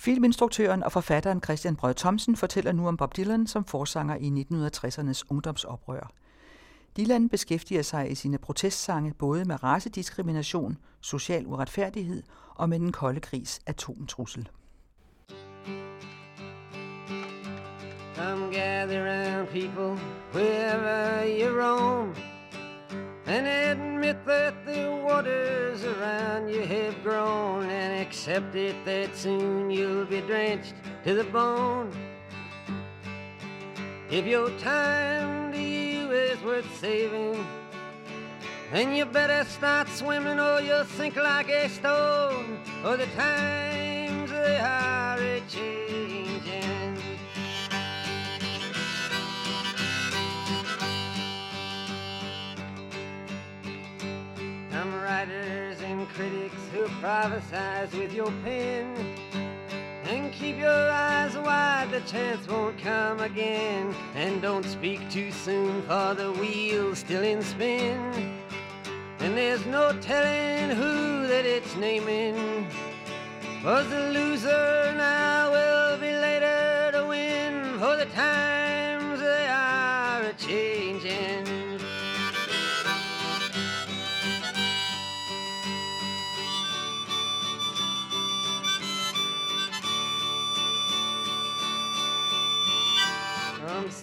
Filminstruktøren og forfatteren Christian Brød Thomsen fortæller nu om Bob Dylan som forsanger i 1960'ernes ungdomsoprør. Dylan beskæftiger sig i sine protestsange både med racediskrimination, social uretfærdighed og med den kolde krigs atomtrussel. Come gather around people wherever you roam And admit the the waters around you have grown And accept it that soon you'll be drenched to the bone If your time to you is worth saving then you better start swimming or you'll sink like a stone. Or the times they are a. writers and critics who prophesize with your pen. And keep your eyes wide, the chance won't come again. And don't speak too soon, for the wheel's still in spin. And there's no telling who that it's naming. Was the loser now will be later to win, for the times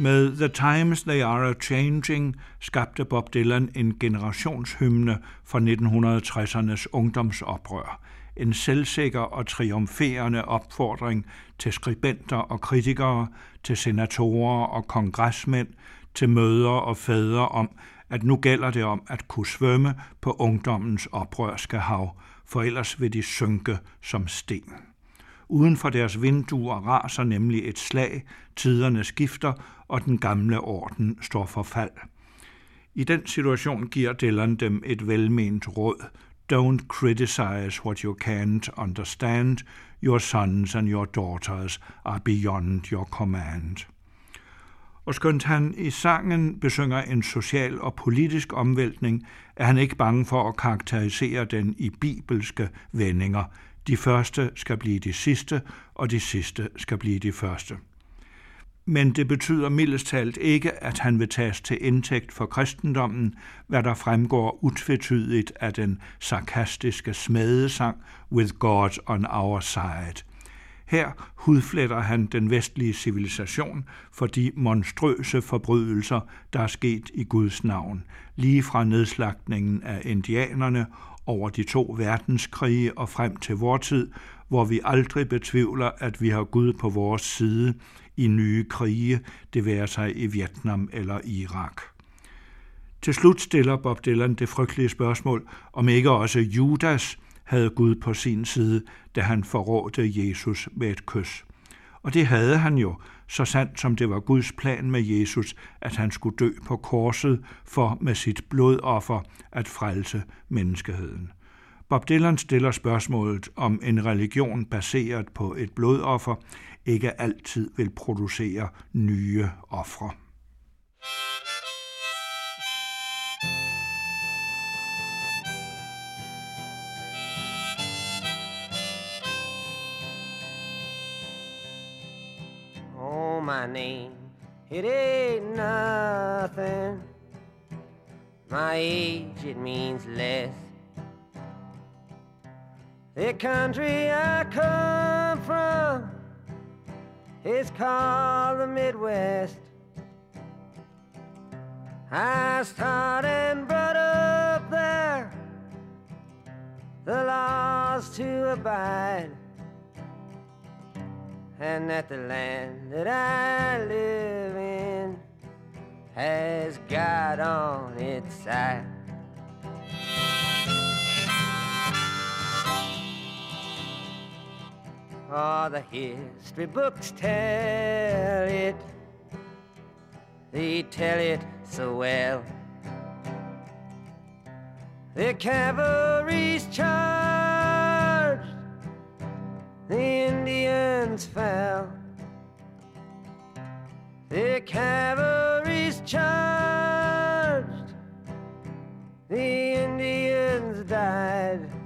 Med The Times They Are A Changing skabte Bob Dylan en generationshymne for 1960'ernes ungdomsoprør. En selvsikker og triumferende opfordring til skribenter og kritikere, til senatorer og kongresmænd, til mødre og fædre om, at nu gælder det om at kunne svømme på ungdommens oprørske hav, for ellers vil de synke som sten. Uden for deres vinduer raser nemlig et slag, tiderne skifter, og den gamle orden står for fald. I den situation giver Dylan dem et velment råd. Don't criticize what you can't understand. Your sons and your daughters are beyond your command. Og skønt han i sangen besynger en social og politisk omvæltning, er han ikke bange for at karakterisere den i bibelske vendinger. De første skal blive de sidste, og de sidste skal blive de første. Men det betyder mildest talt ikke, at han vil tages til indtægt for kristendommen, hvad der fremgår utvetydigt af den sarkastiske smedesang With God on Our Side. Her hudfletter han den vestlige civilisation for de monstrøse forbrydelser, der er sket i Guds navn, lige fra nedslagtningen af indianerne over de to verdenskrige og frem til vor tid, hvor vi aldrig betvivler, at vi har Gud på vores side i nye krige, det være sig i Vietnam eller Irak. Til slut stiller Bob Dylan det frygtelige spørgsmål, om ikke også Judas havde Gud på sin side, da han forrådte Jesus med et kys. Og det havde han jo, så sandt som det var Guds plan med Jesus, at han skulle dø på korset for med sit blodoffer at frelse menneskeheden. Bob Dylan stiller spørgsmålet, om en religion baseret på et blodoffer ikke altid vil producere nye ofre. Oh, my name, it ain't nothing. My age, it means less. The country I come from is called the Midwest. I was taught and brought up there the laws to abide, and that the land that I live in has God on its side. Oh, the history books tell it. They tell it so well. The cavalry's charged, the Indians fell. The cavalry's charged, the Indians died.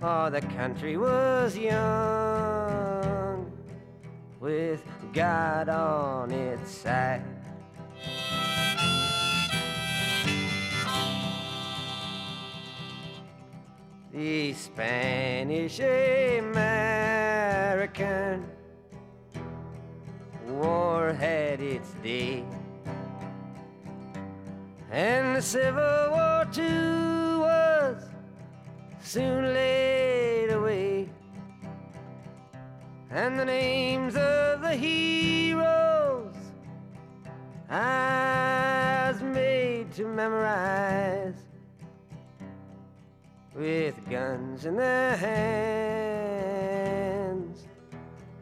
Oh, the country was young with God on its side. The Spanish American War had its day, and the Civil War too soon laid away. And the names of the heroes I was made to memorize with guns in their hands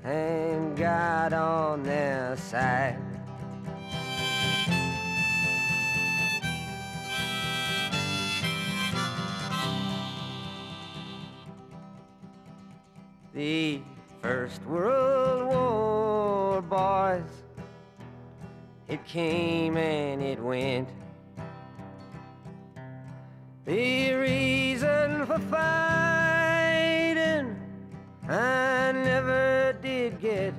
and God on their side. The First World War, boys, it came and it went. The reason for fighting I never did get,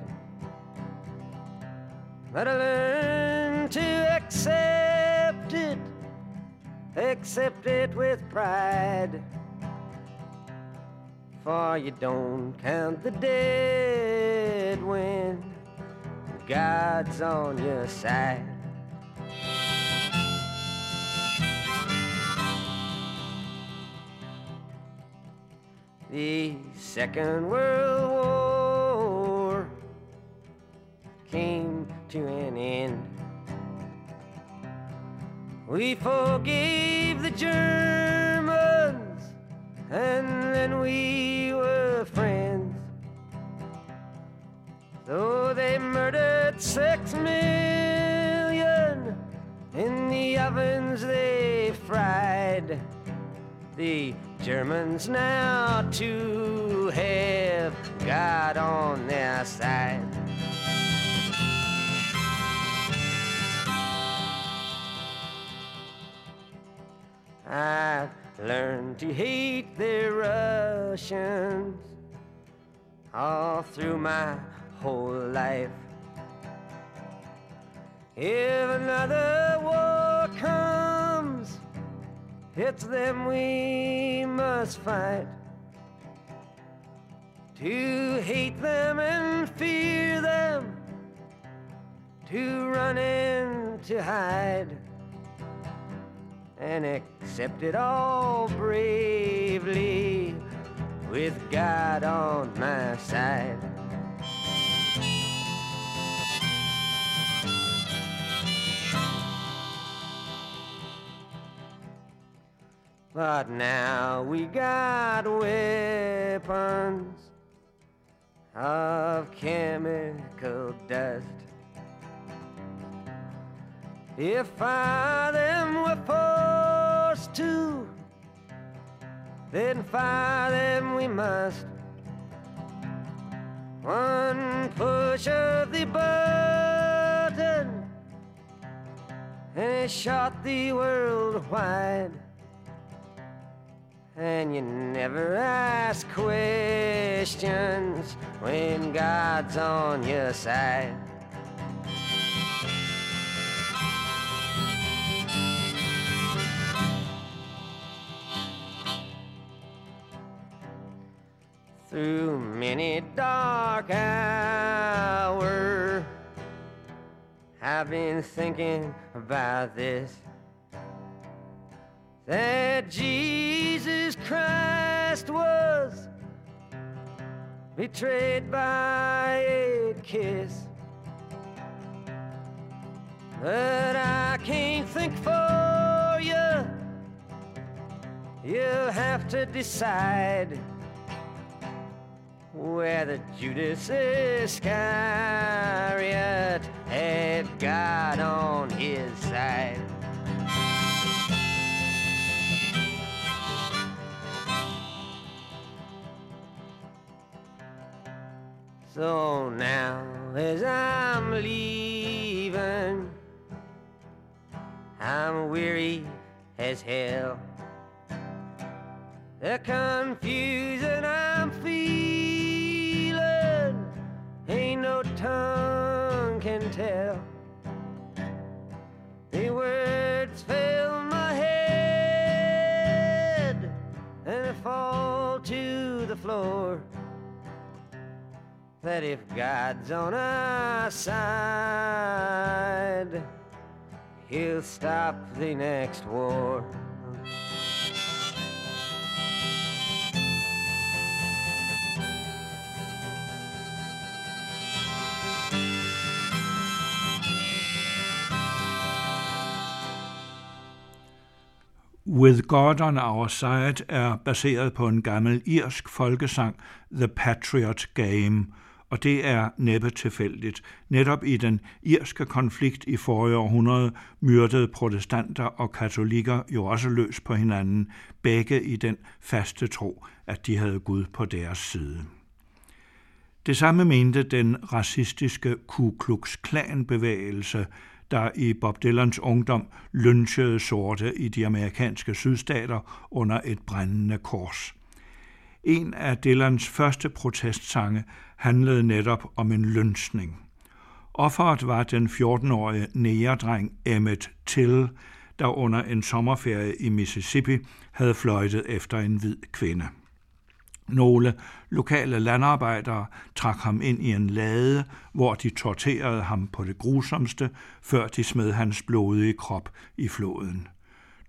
but I learned to accept it, accept it with pride. For you don't count the dead when God's on your side. The Second World War came to an end. We forgave the Germans, and then we were friends. Though they murdered six million in the ovens they fried, the Germans now too have God on their side. I've learned to hate the Russians all through my whole life. If another war comes, it's them we must fight. To hate them and fear them, to run and to hide, and accept it all bravely with God on my side. But now we got weapons of chemical dust. If I them were forced to, then fire them we must. One push of the button, and it shot the world wide and you never ask questions when God's on your side. Through many dark hours, I've been thinking about this that Jesus Christ was betrayed by a kiss. But I can't think for you. You'll have to decide whether Judas Iscariot had God on his side. So now, as I'm leaving, I'm weary as hell. The confusion tongue can tell. The words fill my head and fall to the floor that if God's on our side, he'll stop the next war. With God on Our Side er baseret på en gammel irsk folkesang, The Patriot Game, og det er næppe tilfældigt. Netop i den irske konflikt i forrige århundrede myrdede protestanter og katolikker jo også løs på hinanden, begge i den faste tro, at de havde Gud på deres side. Det samme mente den racistiske Ku Klux Klan bevægelse, der i Bob Dylans ungdom lynchede sorte i de amerikanske sydstater under et brændende kors. En af Dylans første protestsange handlede netop om en lynchning. Offeret var den 14-årige negerdreng Emmett Till, der under en sommerferie i Mississippi havde fløjtet efter en hvid kvinde. Nogle lokale landarbejdere trak ham ind i en lade, hvor de torterede ham på det grusomste, før de smed hans blodige krop i floden.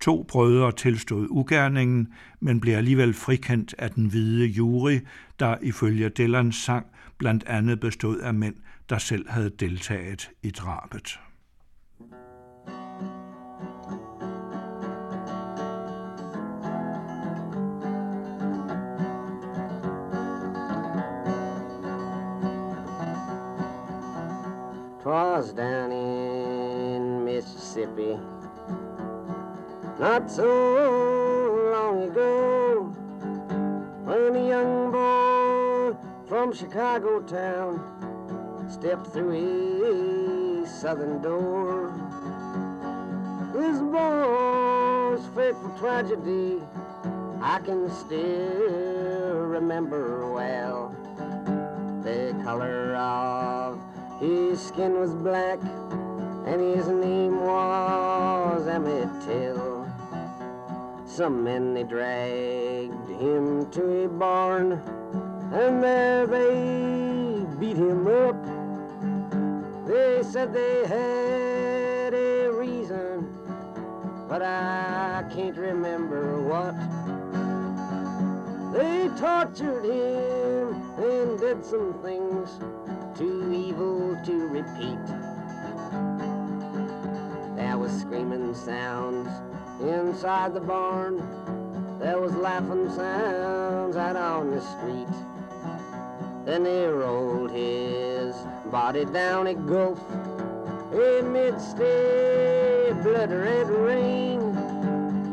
To brødre tilstod ugerningen, men blev alligevel frikendt af den hvide jury, der ifølge Dillans sang blandt andet bestod af mænd, der selv havde deltaget i drabet. Twas down in Mississippi not so long ago when a young boy from Chicago town stepped through a southern door. This boy's fateful tragedy I can still remember well. The color of his skin was black and his name was Emmett Till. Some men they dragged him to a barn, and there they beat him up. They said they had a reason, but I can't remember what. They tortured him and did some things too evil to repeat. There was screaming sounds inside the barn, there was laughing sounds out on the street. Then they rolled his body down a gulf amidst a blood red rain,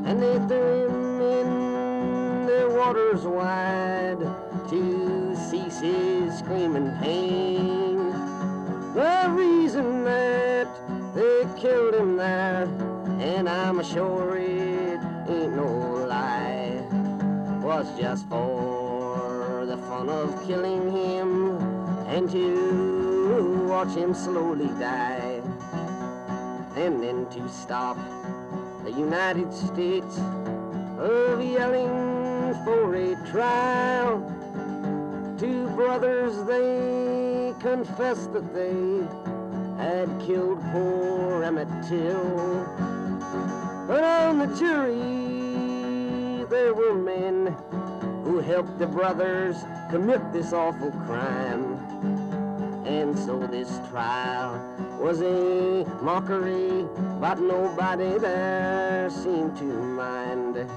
and they threw him in the waters wide to cease his screaming pain. That they killed him there, and I'm sure it ain't no lie, was just for the fun of killing him and to watch him slowly die. And then to stop the United States of yelling for a trial. Two brothers, they confessed that they had killed poor Emmett Till. But on the jury, there were men who helped the brothers commit this awful crime. And so this trial was a mockery, but nobody there seemed to mind.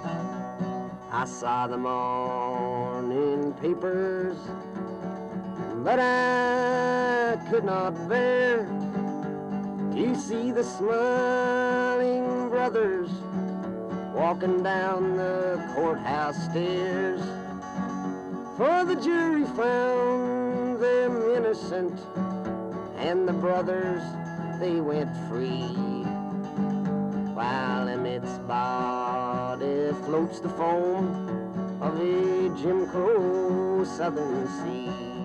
I saw the morning papers, but I could not bear to see the smiling brothers walking down the courthouse stairs. For the jury found them innocent, and the brothers, they went free. While Emmett's body floats the foam of a Jim Crow southern sea.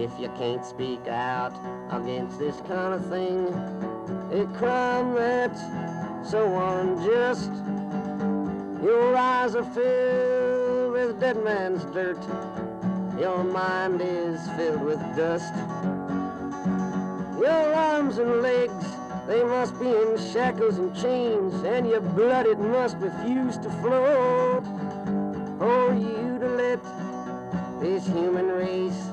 If you can't speak out against this kind of thing, a crime that's so unjust, your eyes are filled with dead man's dirt. Your mind is filled with dust. Your arms and legs, they must be in shackles and chains, and your blood, it must refuse to flow. For you to let this human race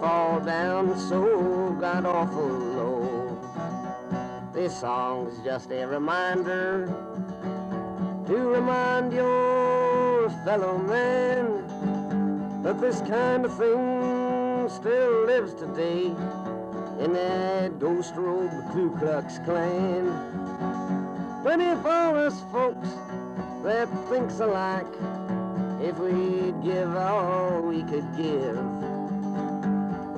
fall down so god awful low. This song's just a reminder to remind your fellow man that this kind of thing still lives today in that ghost robe Ku Klux Klan. But if all us folks that thinks alike, if we'd give all we could give,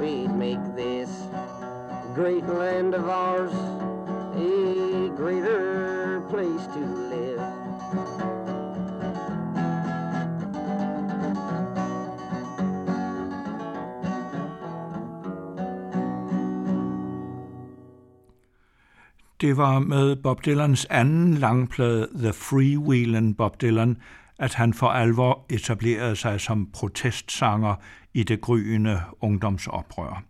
we'd make this great land of ours a greater place to live. Det var med Bob Dylans anden langplade The Freewheelin' Bob Dylan, at han for alvor etablerede sig som protestsanger i det gryende ungdomsoprør.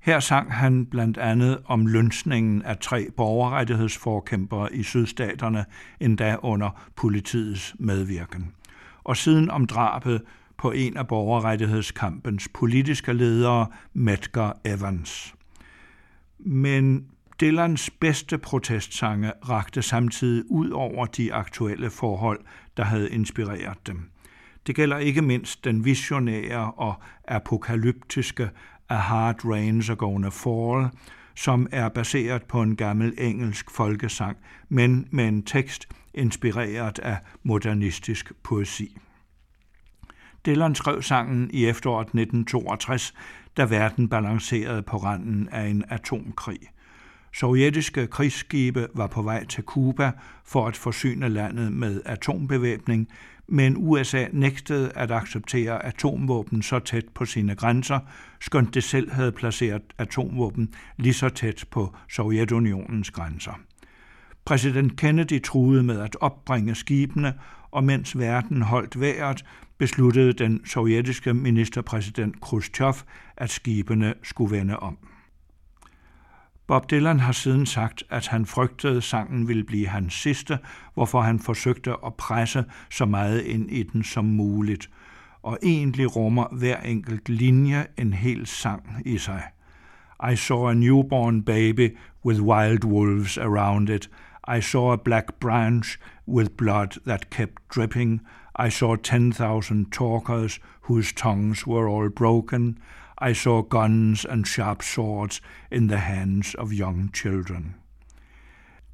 Her sang han blandt andet om lønsningen af tre borgerrettighedsforkæmpere i sydstaterne, endda under politiets medvirken. Og siden om drabet på en af borgerrettighedskampens politiske ledere, Medgar Evans. Men Dylans bedste protestsange rakte samtidig ud over de aktuelle forhold, der havde inspireret dem. Det gælder ikke mindst den visionære og apokalyptiske A Hard Rains Are Gonna Fall, som er baseret på en gammel engelsk folkesang, men med en tekst inspireret af modernistisk poesi. Dylan skrev sangen i efteråret 1962, da verden balancerede på randen af en atomkrig – Sovjetiske krigsskibe var på vej til Kuba for at forsyne landet med atombevæbning, men USA nægtede at acceptere atomvåben så tæt på sine grænser, skønt det selv havde placeret atomvåben lige så tæt på Sovjetunionens grænser. Præsident Kennedy truede med at opbringe skibene, og mens verden holdt vejret, besluttede den sovjetiske ministerpræsident Khrushchev, at skibene skulle vende om. Bob Dylan har siden sagt, at han frygtede, sangen ville blive hans sidste, hvorfor han forsøgte at presse så meget ind i den som muligt, og egentlig rummer hver enkelt linje en hel sang i sig. I saw a newborn baby with wild wolves around it. I saw a black branch with blood that kept dripping. I saw 10,000 talkers whose tongues were all broken. I saw guns and sharp swords in the hands of young children.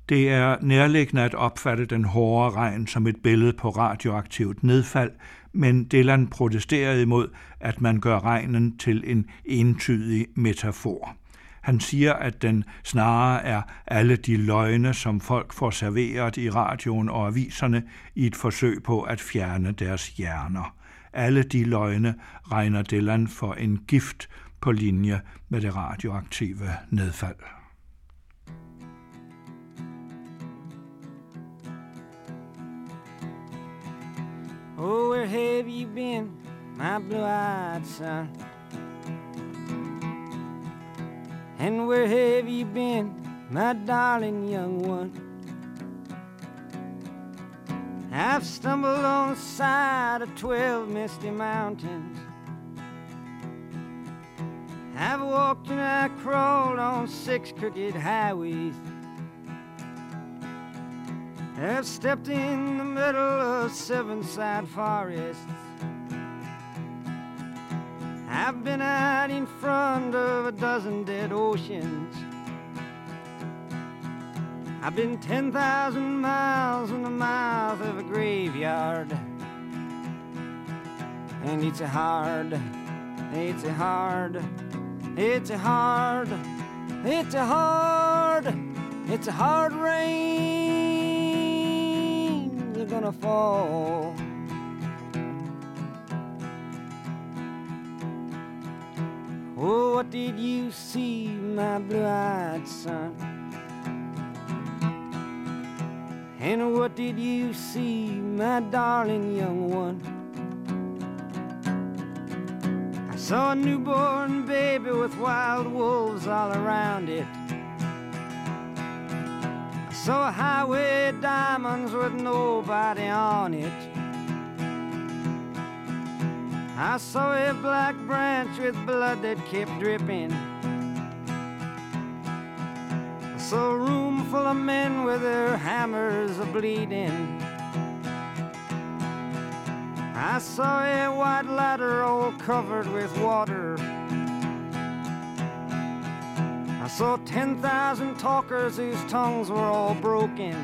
Det er nærliggende at opfatte den hårde regn som et billede på radioaktivt nedfald, men Dylan protesterede imod, at man gør regnen til en entydig metafor. Han siger, at den snarere er alle de løgne, som folk får serveret i radioen og aviserne i et forsøg på at fjerne deres hjerner. Alle de løgne regner Dylan for en gift på linje med det radioaktive nedfald. Oh, where have you been, my blue-eyed son? And where have you been, my darling young one? I've stumbled on the side of twelve misty mountains. I've walked and I crawled on six crooked highways. I've stepped in the middle of seven sad forests. I've been out in front of a dozen dead oceans. I've been 10,000 miles in the mouth of a graveyard. And it's a hard, it's a hard, it's a hard, it's a hard, it's a hard rain. They're gonna fall. Oh, what did you see, my blue-eyed son? And what did you see, my darling young one? I saw a newborn baby with wild wolves all around it. I saw a highway diamonds with nobody on it. I saw a black branch with blood that kept dripping. I saw a room full of men with their hammers a bleeding. I saw a white ladder all covered with water. I saw 10,000 talkers whose tongues were all broken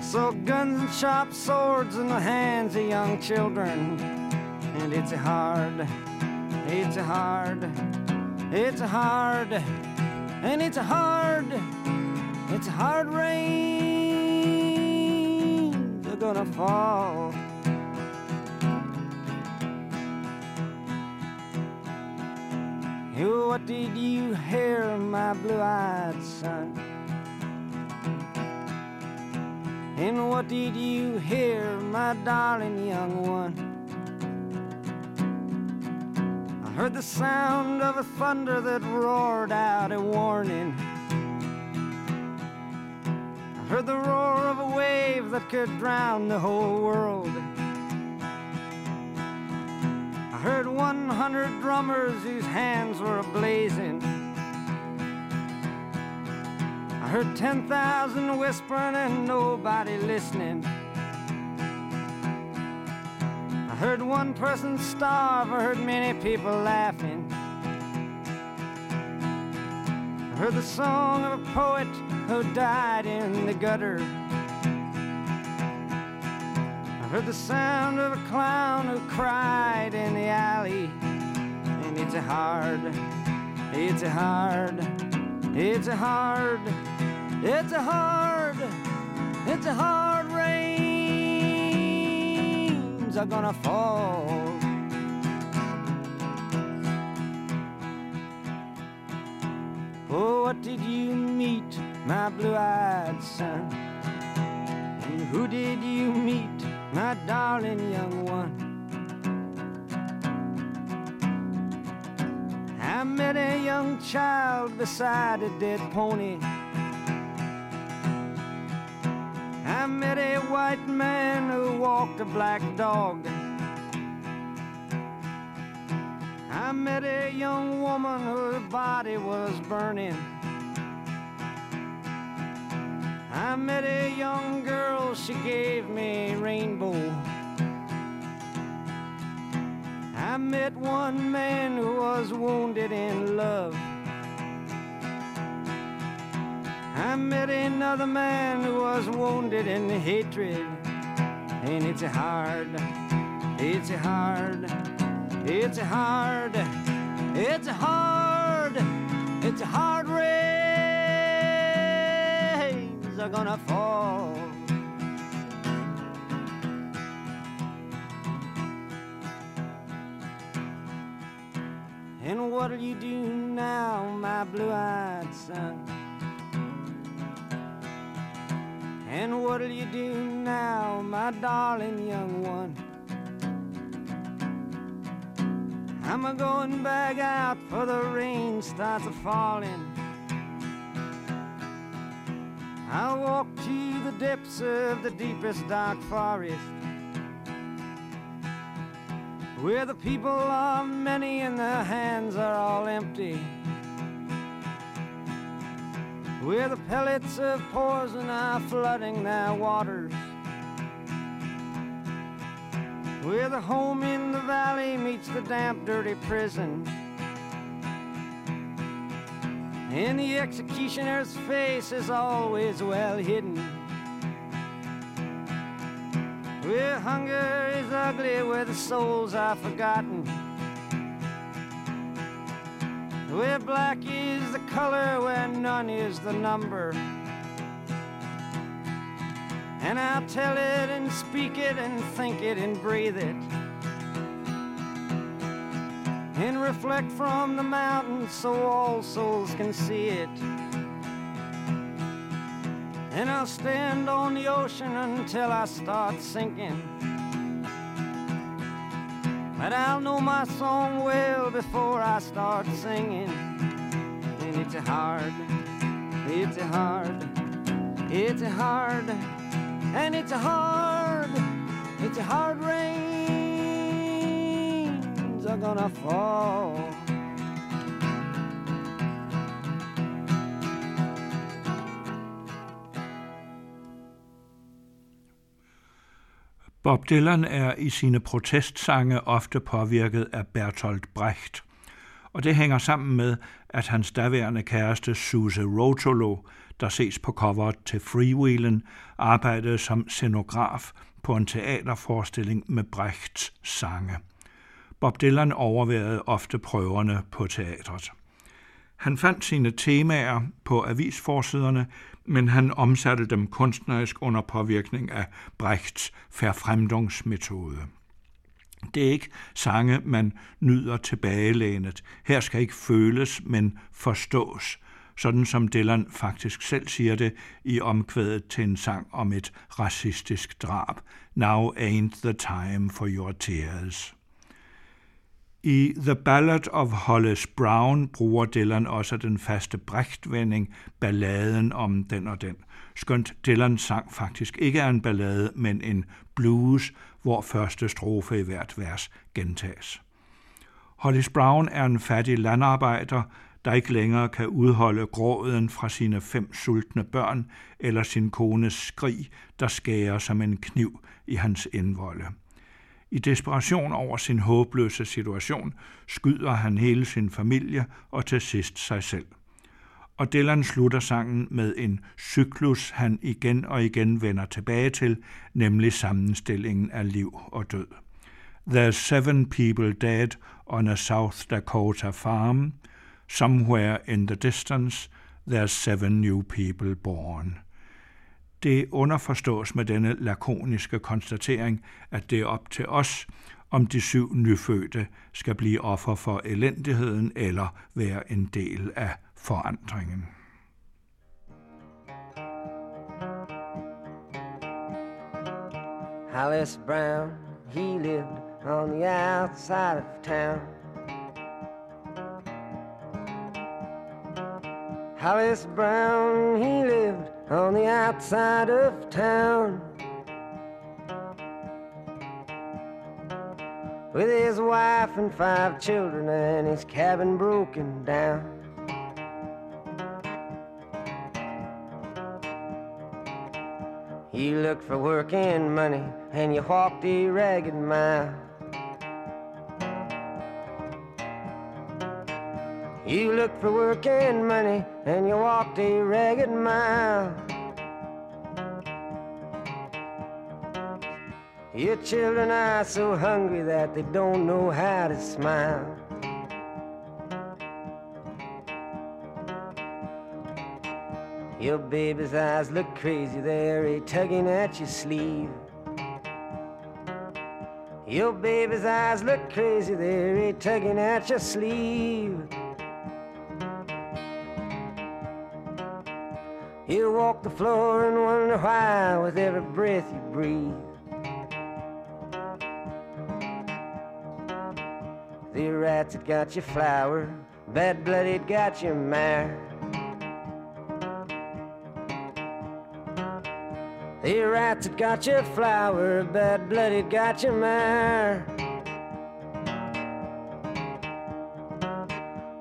I saw guns and sharp swords in the hands of young children. And it's hard, it's hard, it's hard, and it's a hard, it's a hard rain. They're gonna fall. What did you hear, my blue-eyed son? And what did you hear, my darling young one? Heard the sound of a thunder that roared out a warning. I heard the roar of a wave that could drown the whole world. I heard 100 drummers whose hands were ablazing I heard 10,000 whispering and nobody listening. Heard one person starve, I heard many people laughing. I heard the song of a poet who died in the gutter. I heard the sound of a clown who cried in the alley. And it's a hard, it's a hard, it's a hard, it's a hard, it's a hard are gonna fall. Oh, what did you meet, my blue-eyed son? And who did you meet, my darling young one? I met a young child beside a dead pony. I met a white man who walked a black dog. I met a young woman whose body was burning. I met a young girl, she gave me a rainbow. I met one man who was wounded in love. I met another man who was wounded in hatred. And it's hard, it's hard, it's hard, it's hard, it's hard rains are gonna fall. And what'll you do now, my blue-eyed son? And what'll you do now, my darling young one? I'm a going back out for the rain starts a falling. I'll walk to the depths of the deepest dark forest where the people are many and their hands are all empty. Where the pellets of poison are flooding their waters. Where the home in the valley meets the damp, dirty prison. And the executioner's face is always well hidden. Where hunger is ugly, where the souls are forgotten. Where black color, where none is the number. And I'll tell it and speak it and think it and breathe it. And reflect from the mountains so all souls can see it. And I'll stand on the ocean until I start sinking. But I'll know my song well before I start singing. And it's a hard, it's a hard, it's a hard, and it's a hard, it's a hard rains are gonna fall. Bob Dylan er i sine protestsange ofte påvirket af Bertolt Brecht, og det hænger sammen med, at hans daværende kæreste Suze Rotolo, der ses på coveret til Freewheelen, arbejdede som scenograf på en teaterforestilling med Brechts sange. Bob Dylan overværede ofte prøverne på teatret. Han fandt sine temaer på avisforsiderne, men han omsatte dem kunstnerisk under påvirkning af Brechts Verfremdungsmetode. Det er ikke sange, man nyder tilbagelænet. Her skal ikke føles, men forstås, sådan som Dylan faktisk selv siger det i omkvædet til en sang om et racistisk drab. Now ain't the time for your tears. I The Ballad of Hollis Brown bruger Dylan også den faste brægtvending, balladen om den og den. Skønt Dylan sang faktisk ikke er en ballade, men en blues, hvor første strofe i hvert vers gentages. Hollis Brown er en fattig landarbejder, der ikke længere kan udholde gråden fra sine fem sultne børn eller sin kones skrig, der skærer som en kniv i hans indvolde. I desperation over sin håbløse situation skyder han hele sin familie og til sidst sig selv. Og Dylan slutter sangen med en cyklus, han igen og igen vender tilbage til, nemlig sammenstillingen af liv og død. There's seven people dead on a South Dakota farm. Somewhere in the distance, there's seven new people born. Det underforstås med denne lakoniske konstatering, at det er op til os, om de syv nyfødte skal blive offer for elendigheden eller være en del af forandringen. Hollis Brown, he lived on the outside of town. Hollis Brown, he lived on the outside of town. With his wife and five children and his cabin broken down. You looked for work and money, and you walked a ragged mile. You looked for work and money, and you walked a ragged mile. Your children are so hungry that they don't know how to smile. Your baby's eyes look crazy, they're tugging at your sleeve. Your baby's eyes look crazy, they're tugging at your sleeve. You walk the floor and wonder why with every breath you breathe. The rats had got your flour, bad blooded got your mare. The rats had got your flower, bad blooded got your mare.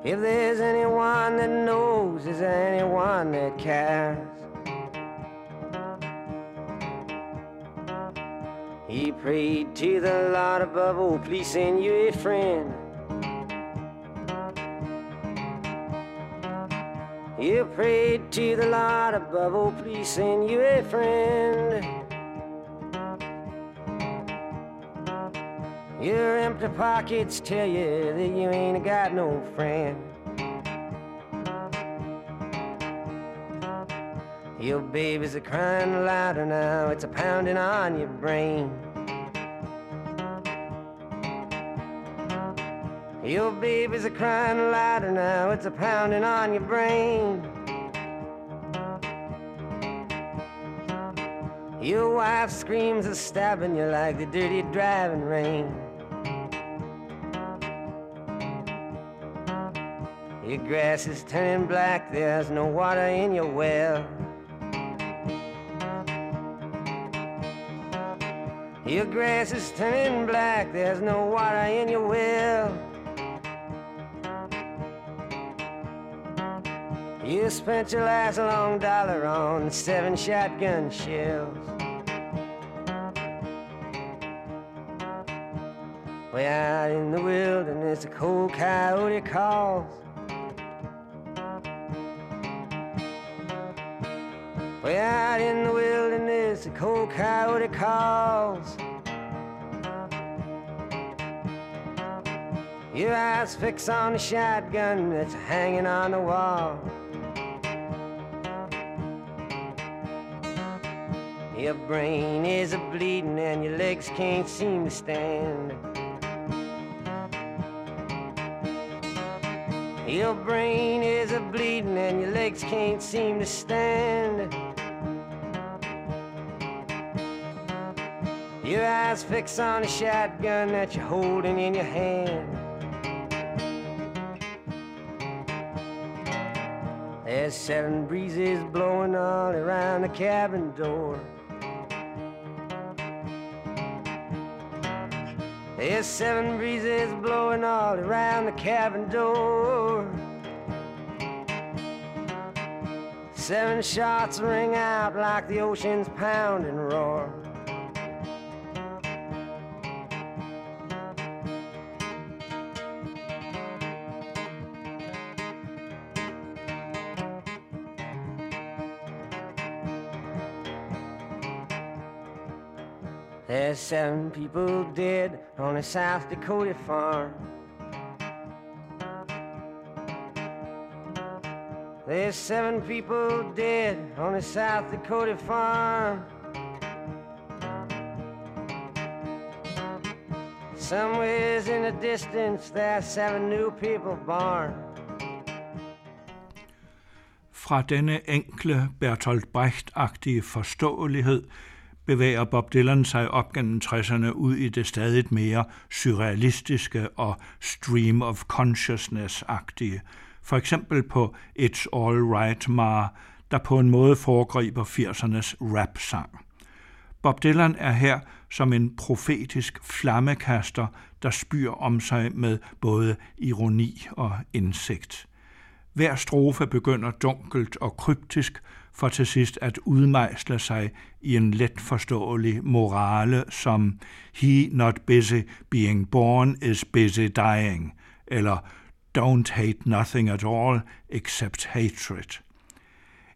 If there's anyone that knows, is there anyone that cares? He prayed to the Lord above, oh, please send you a friend. You prayed to the Lord above, oh, please send you a friend. Your empty pockets tell you that you ain't got no friend. Your babies are crying louder now, it's a pounding on your brain. Your babies are crying louder now, it's a pounding on your brain. Your wife screams and stabbing you like the dirty driving rain. Your grass is turning black, there's no water in your well. Your grass is turning black, there's no water in your well. You spent your last long dollar on seven shotgun shells. Way out in the wilderness, a cold coyote calls. Way out in the wilderness, a cold coyote calls. Your eyes fix on the shotgun that's hanging on the wall. Your brain is a bleeding and your legs can't seem to stand. Your brain is a bleeding and your legs can't seem to stand. Your eyes fix on a shotgun that you're holding in your hand. There's seven breezes blowing all around the cabin door. There's seven breezes blowing all around the cabin door. Seven shots ring out like the ocean's pounding roar. Seven people dead on a South Dakota farm. There's seven people dead on a South Dakota farm. Somewhere in the distance, there's seven new people born. Fra denne enkle Bertolt Brecht-agtige forståelighed bevæger Bob Dylan sig op gennem 60'erne ud i det stadig mere surrealistiske og stream of consciousness-agtige. For eksempel på It's All Right Ma, der på en måde foregriber 80'ernes rap-sang. Bob Dylan er her som en profetisk flammekaster, der spyr om sig med både ironi og indsigt. Hver strofe begynder dunkelt og kryptisk, for til sidst at udmejsle sig i en let forståelig morale som He not busy being born is busy dying, eller Don't hate nothing at all except hatred.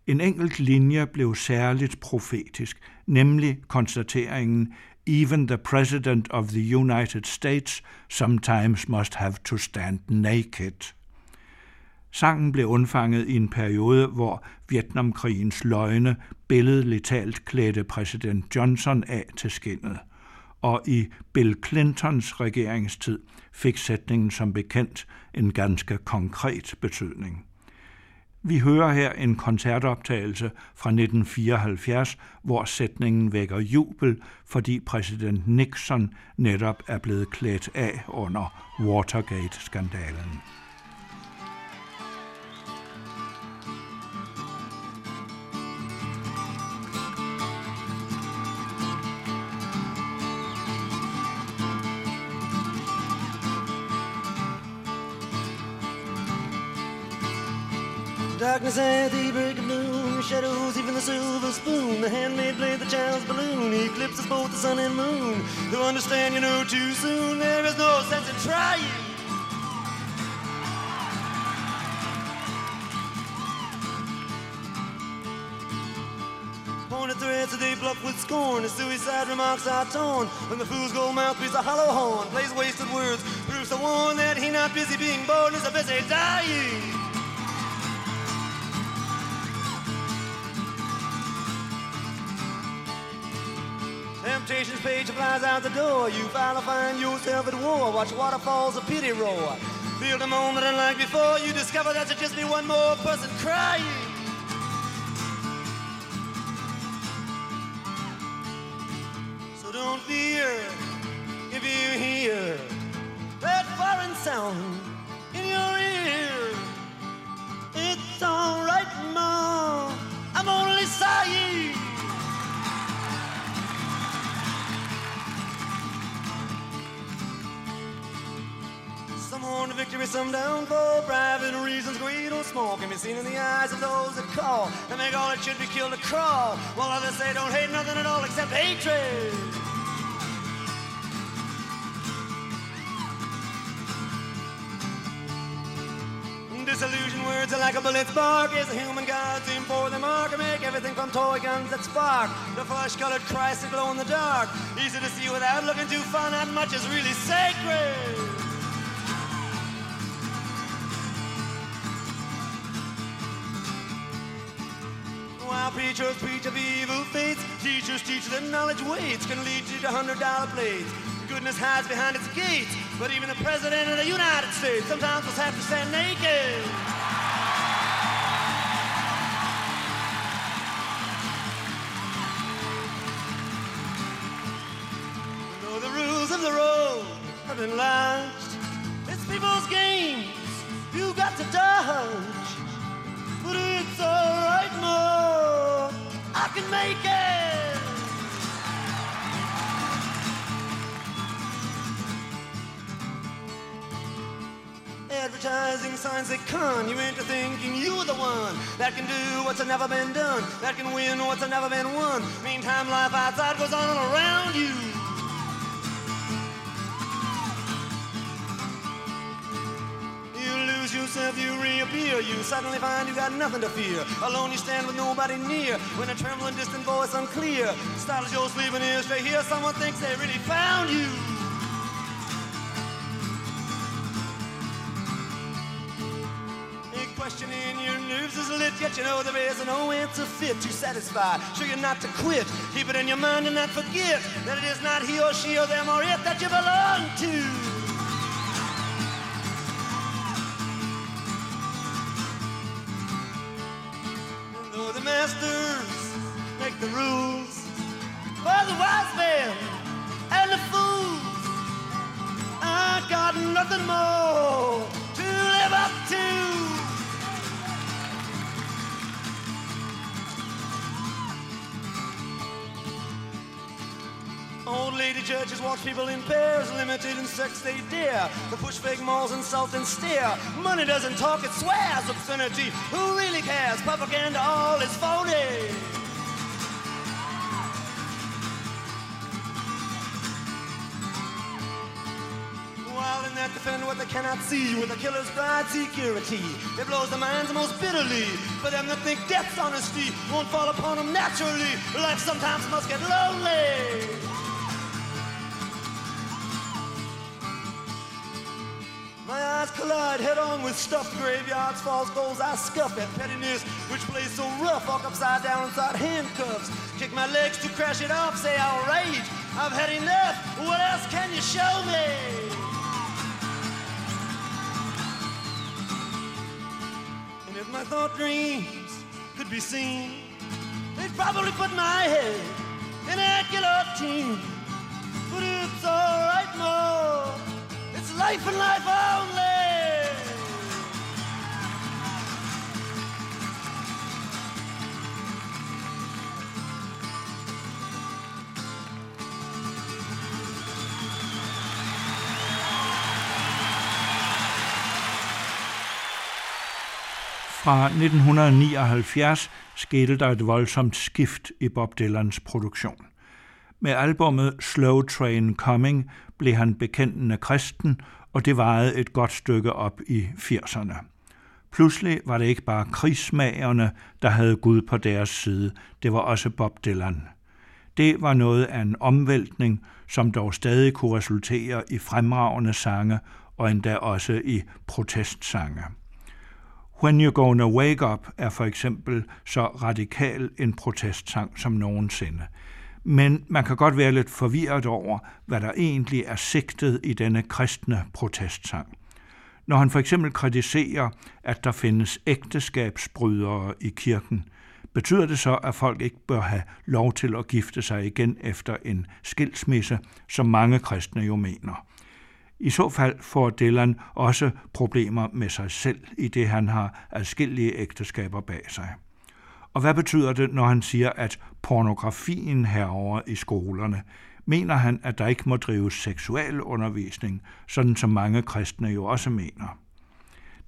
En enkelt linje blev særligt profetisk, nemlig konstateringen Even the President of the United States sometimes must have to stand naked. Sangen blev undfanget i en periode, hvor Vietnamkrigens løgne billedligt talt klædte præsident Johnson af til skinnet. Og i Bill Clintons regeringstid fik sætningen som bekendt en ganske konkret betydning. Vi hører her en koncertoptagelse fra 1974, hvor sætningen vækker jubel, fordi præsident Nixon netop er blevet klædt af under Watergate-skandalen. Darkness at the break of noon, shadows, even the silver spoon, the handmaid played the child's balloon, eclipses both the sun and moon. To understand, you know too soon, there is no sense in trying. Pointed threads they bluff with scorn, the suicide remarks are torn, when the fool's gold mouth beats a hollow horn, plays wasted words, proves the one that he not busy being born is a busy dying. Temptation's page flies out the door. You finally find yourself at war. Watch waterfalls of pity roar. Feel the moment unlike before. You discover that you just be one more person crying. So don't fear if you hear that foreign sound in your ear. It's alright, Mom. I'm only sighing. Some on to victory, some down for private reasons, greed or small, can be seen in the eyes of those that call. And make all that should be killed to crawl, while others say don't hate nothing at all except hatred. Disillusion words are like a bullet spark. Is the human gods aim for the mark And make everything from toy guns that spark. The flesh-colored Christ that glow in the dark. Easy to see without looking too far Not much is really sacred preachers preach of evil fates, teachers teach that knowledge waits can lead you to hundred dollar plates. Goodness hides behind its gates, but even the president of the United States sometimes must have to stand naked. Can make it. Advertising signs that con you into thinking you're the one that can do what's never been done, that can win what's never been won. Meantime, life outside goes on all around you. You yourself, you reappear. You suddenly find you got nothing to fear. Alone you stand with nobody near. When a trembling, distant voice unclear startles your sleeping ears to hear someone thinks they really found you. Question in your nerves is lit, yet you know there is no answer fit to satisfy. Sure you're not to quit. Keep it in your mind and not forget that it is not he or she or them or it that you belong to. Nothing more to live up to. Old lady judges watch people in pairs, limited in sex they dare. The push fake malls, insult and stare. Money doesn't talk, it swears. Obscenity, who really cares? Propaganda, all is phony. Defend what they cannot see with a killer's blind security. It blows the minds most bitterly. For them that think death's honesty won't fall upon them naturally. Life sometimes must get lonely. My eyes collide head on with stuffed graveyards, false goals. I scuff at pettiness, which plays so rough. Walk upside down inside handcuffs. Kick my legs to crash it off, say I'll rage. I've had enough. What else can you show me? If my thought dreams could be seen, they'd probably put my head in a guillotine. But it's alright, Mo. It's life and life only. Fra 1979 skete der et voldsomt skift i Bob Dylans produktion. Med albummet Slow Train Coming blev han bekendende kristen, og det varede et godt stykke op i 80'erne. Pludselig var det ikke bare krigsmagerne, der havde Gud på deres side, det var også Bob Dylan. Det var noget af en omvæltning, som dog stadig kunne resultere i fremragende sange og endda også i protestsange. When You're Gonna Wake Up er for eksempel så radikal en protestsang som nogensinde. Men man kan godt være lidt forvirret over, hvad der egentlig er sigtet i denne kristne protestsang. Når han for eksempel kritiserer, at der findes ægteskabsbrydere i kirken, betyder det så, at folk ikke bør have lov til at gifte sig igen efter en skilsmisse, som mange kristne jo mener. I så fald får Dylan også problemer med sig selv, i det han har adskillige ægteskaber bag sig. Og hvad betyder det, når han siger, at pornografien herover i skolerne? Mener han, at der ikke må drives seksuel undervisning, sådan som mange kristne jo også mener?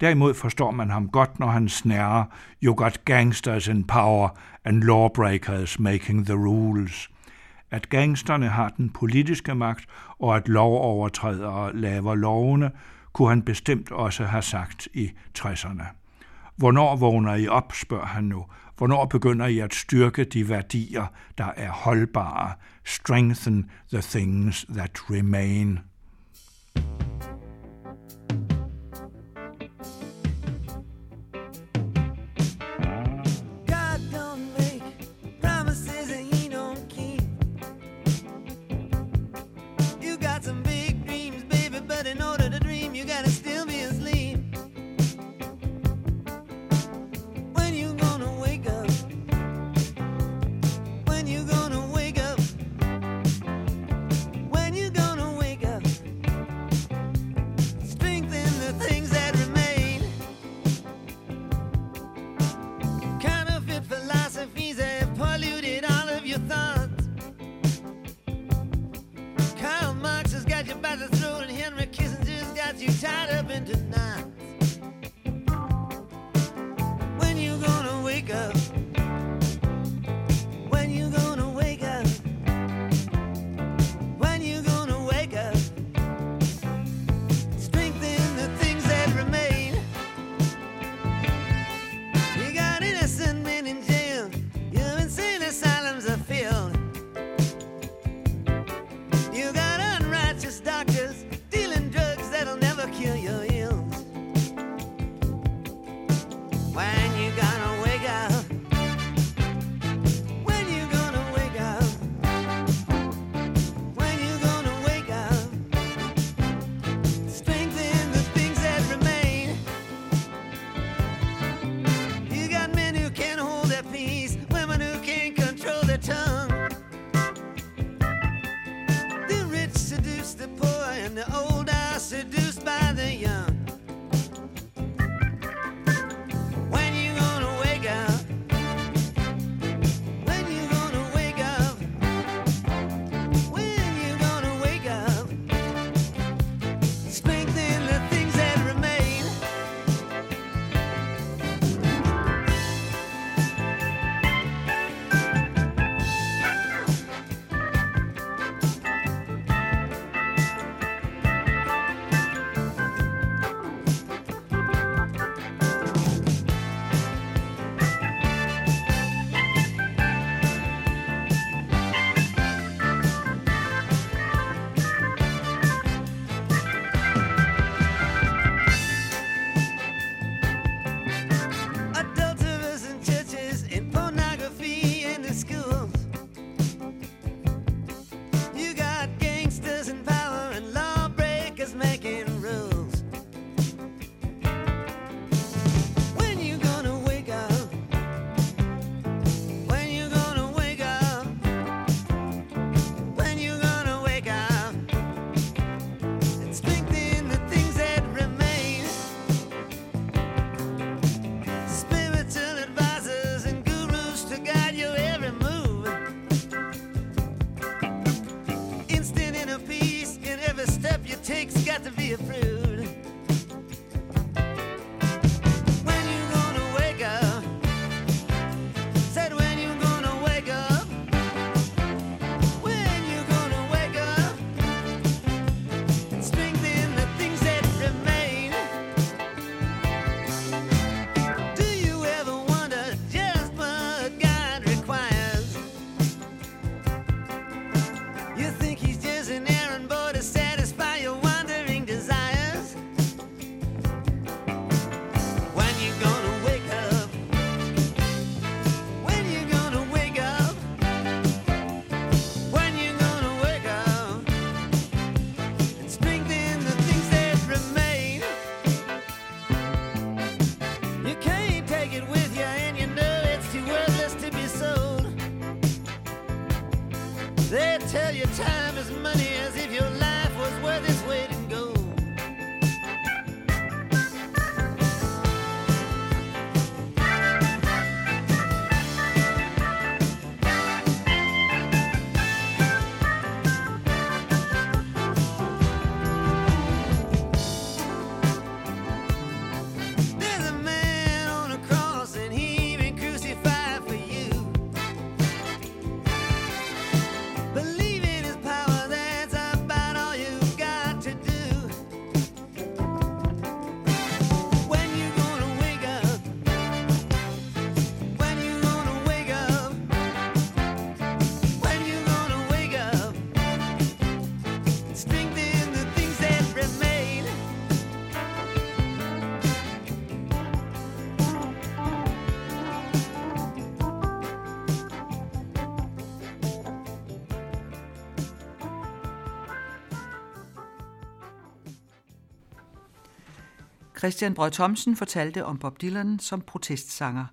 Derimod forstår man ham godt, når han snærer You got gangsters in power and lawbreakers making the rules – at gangsterne har den politiske magt, og at lovovertrædere laver lovene, kunne han bestemt også have sagt i 60'erne. Hvornår vågner I op, spørger han nu. Hvornår begynder I at styrke de værdier, der er holdbare? Strengthen the things that remain. You time. Christian Brøgg Thomsen fortalte om Bob Dylan som protestsanger.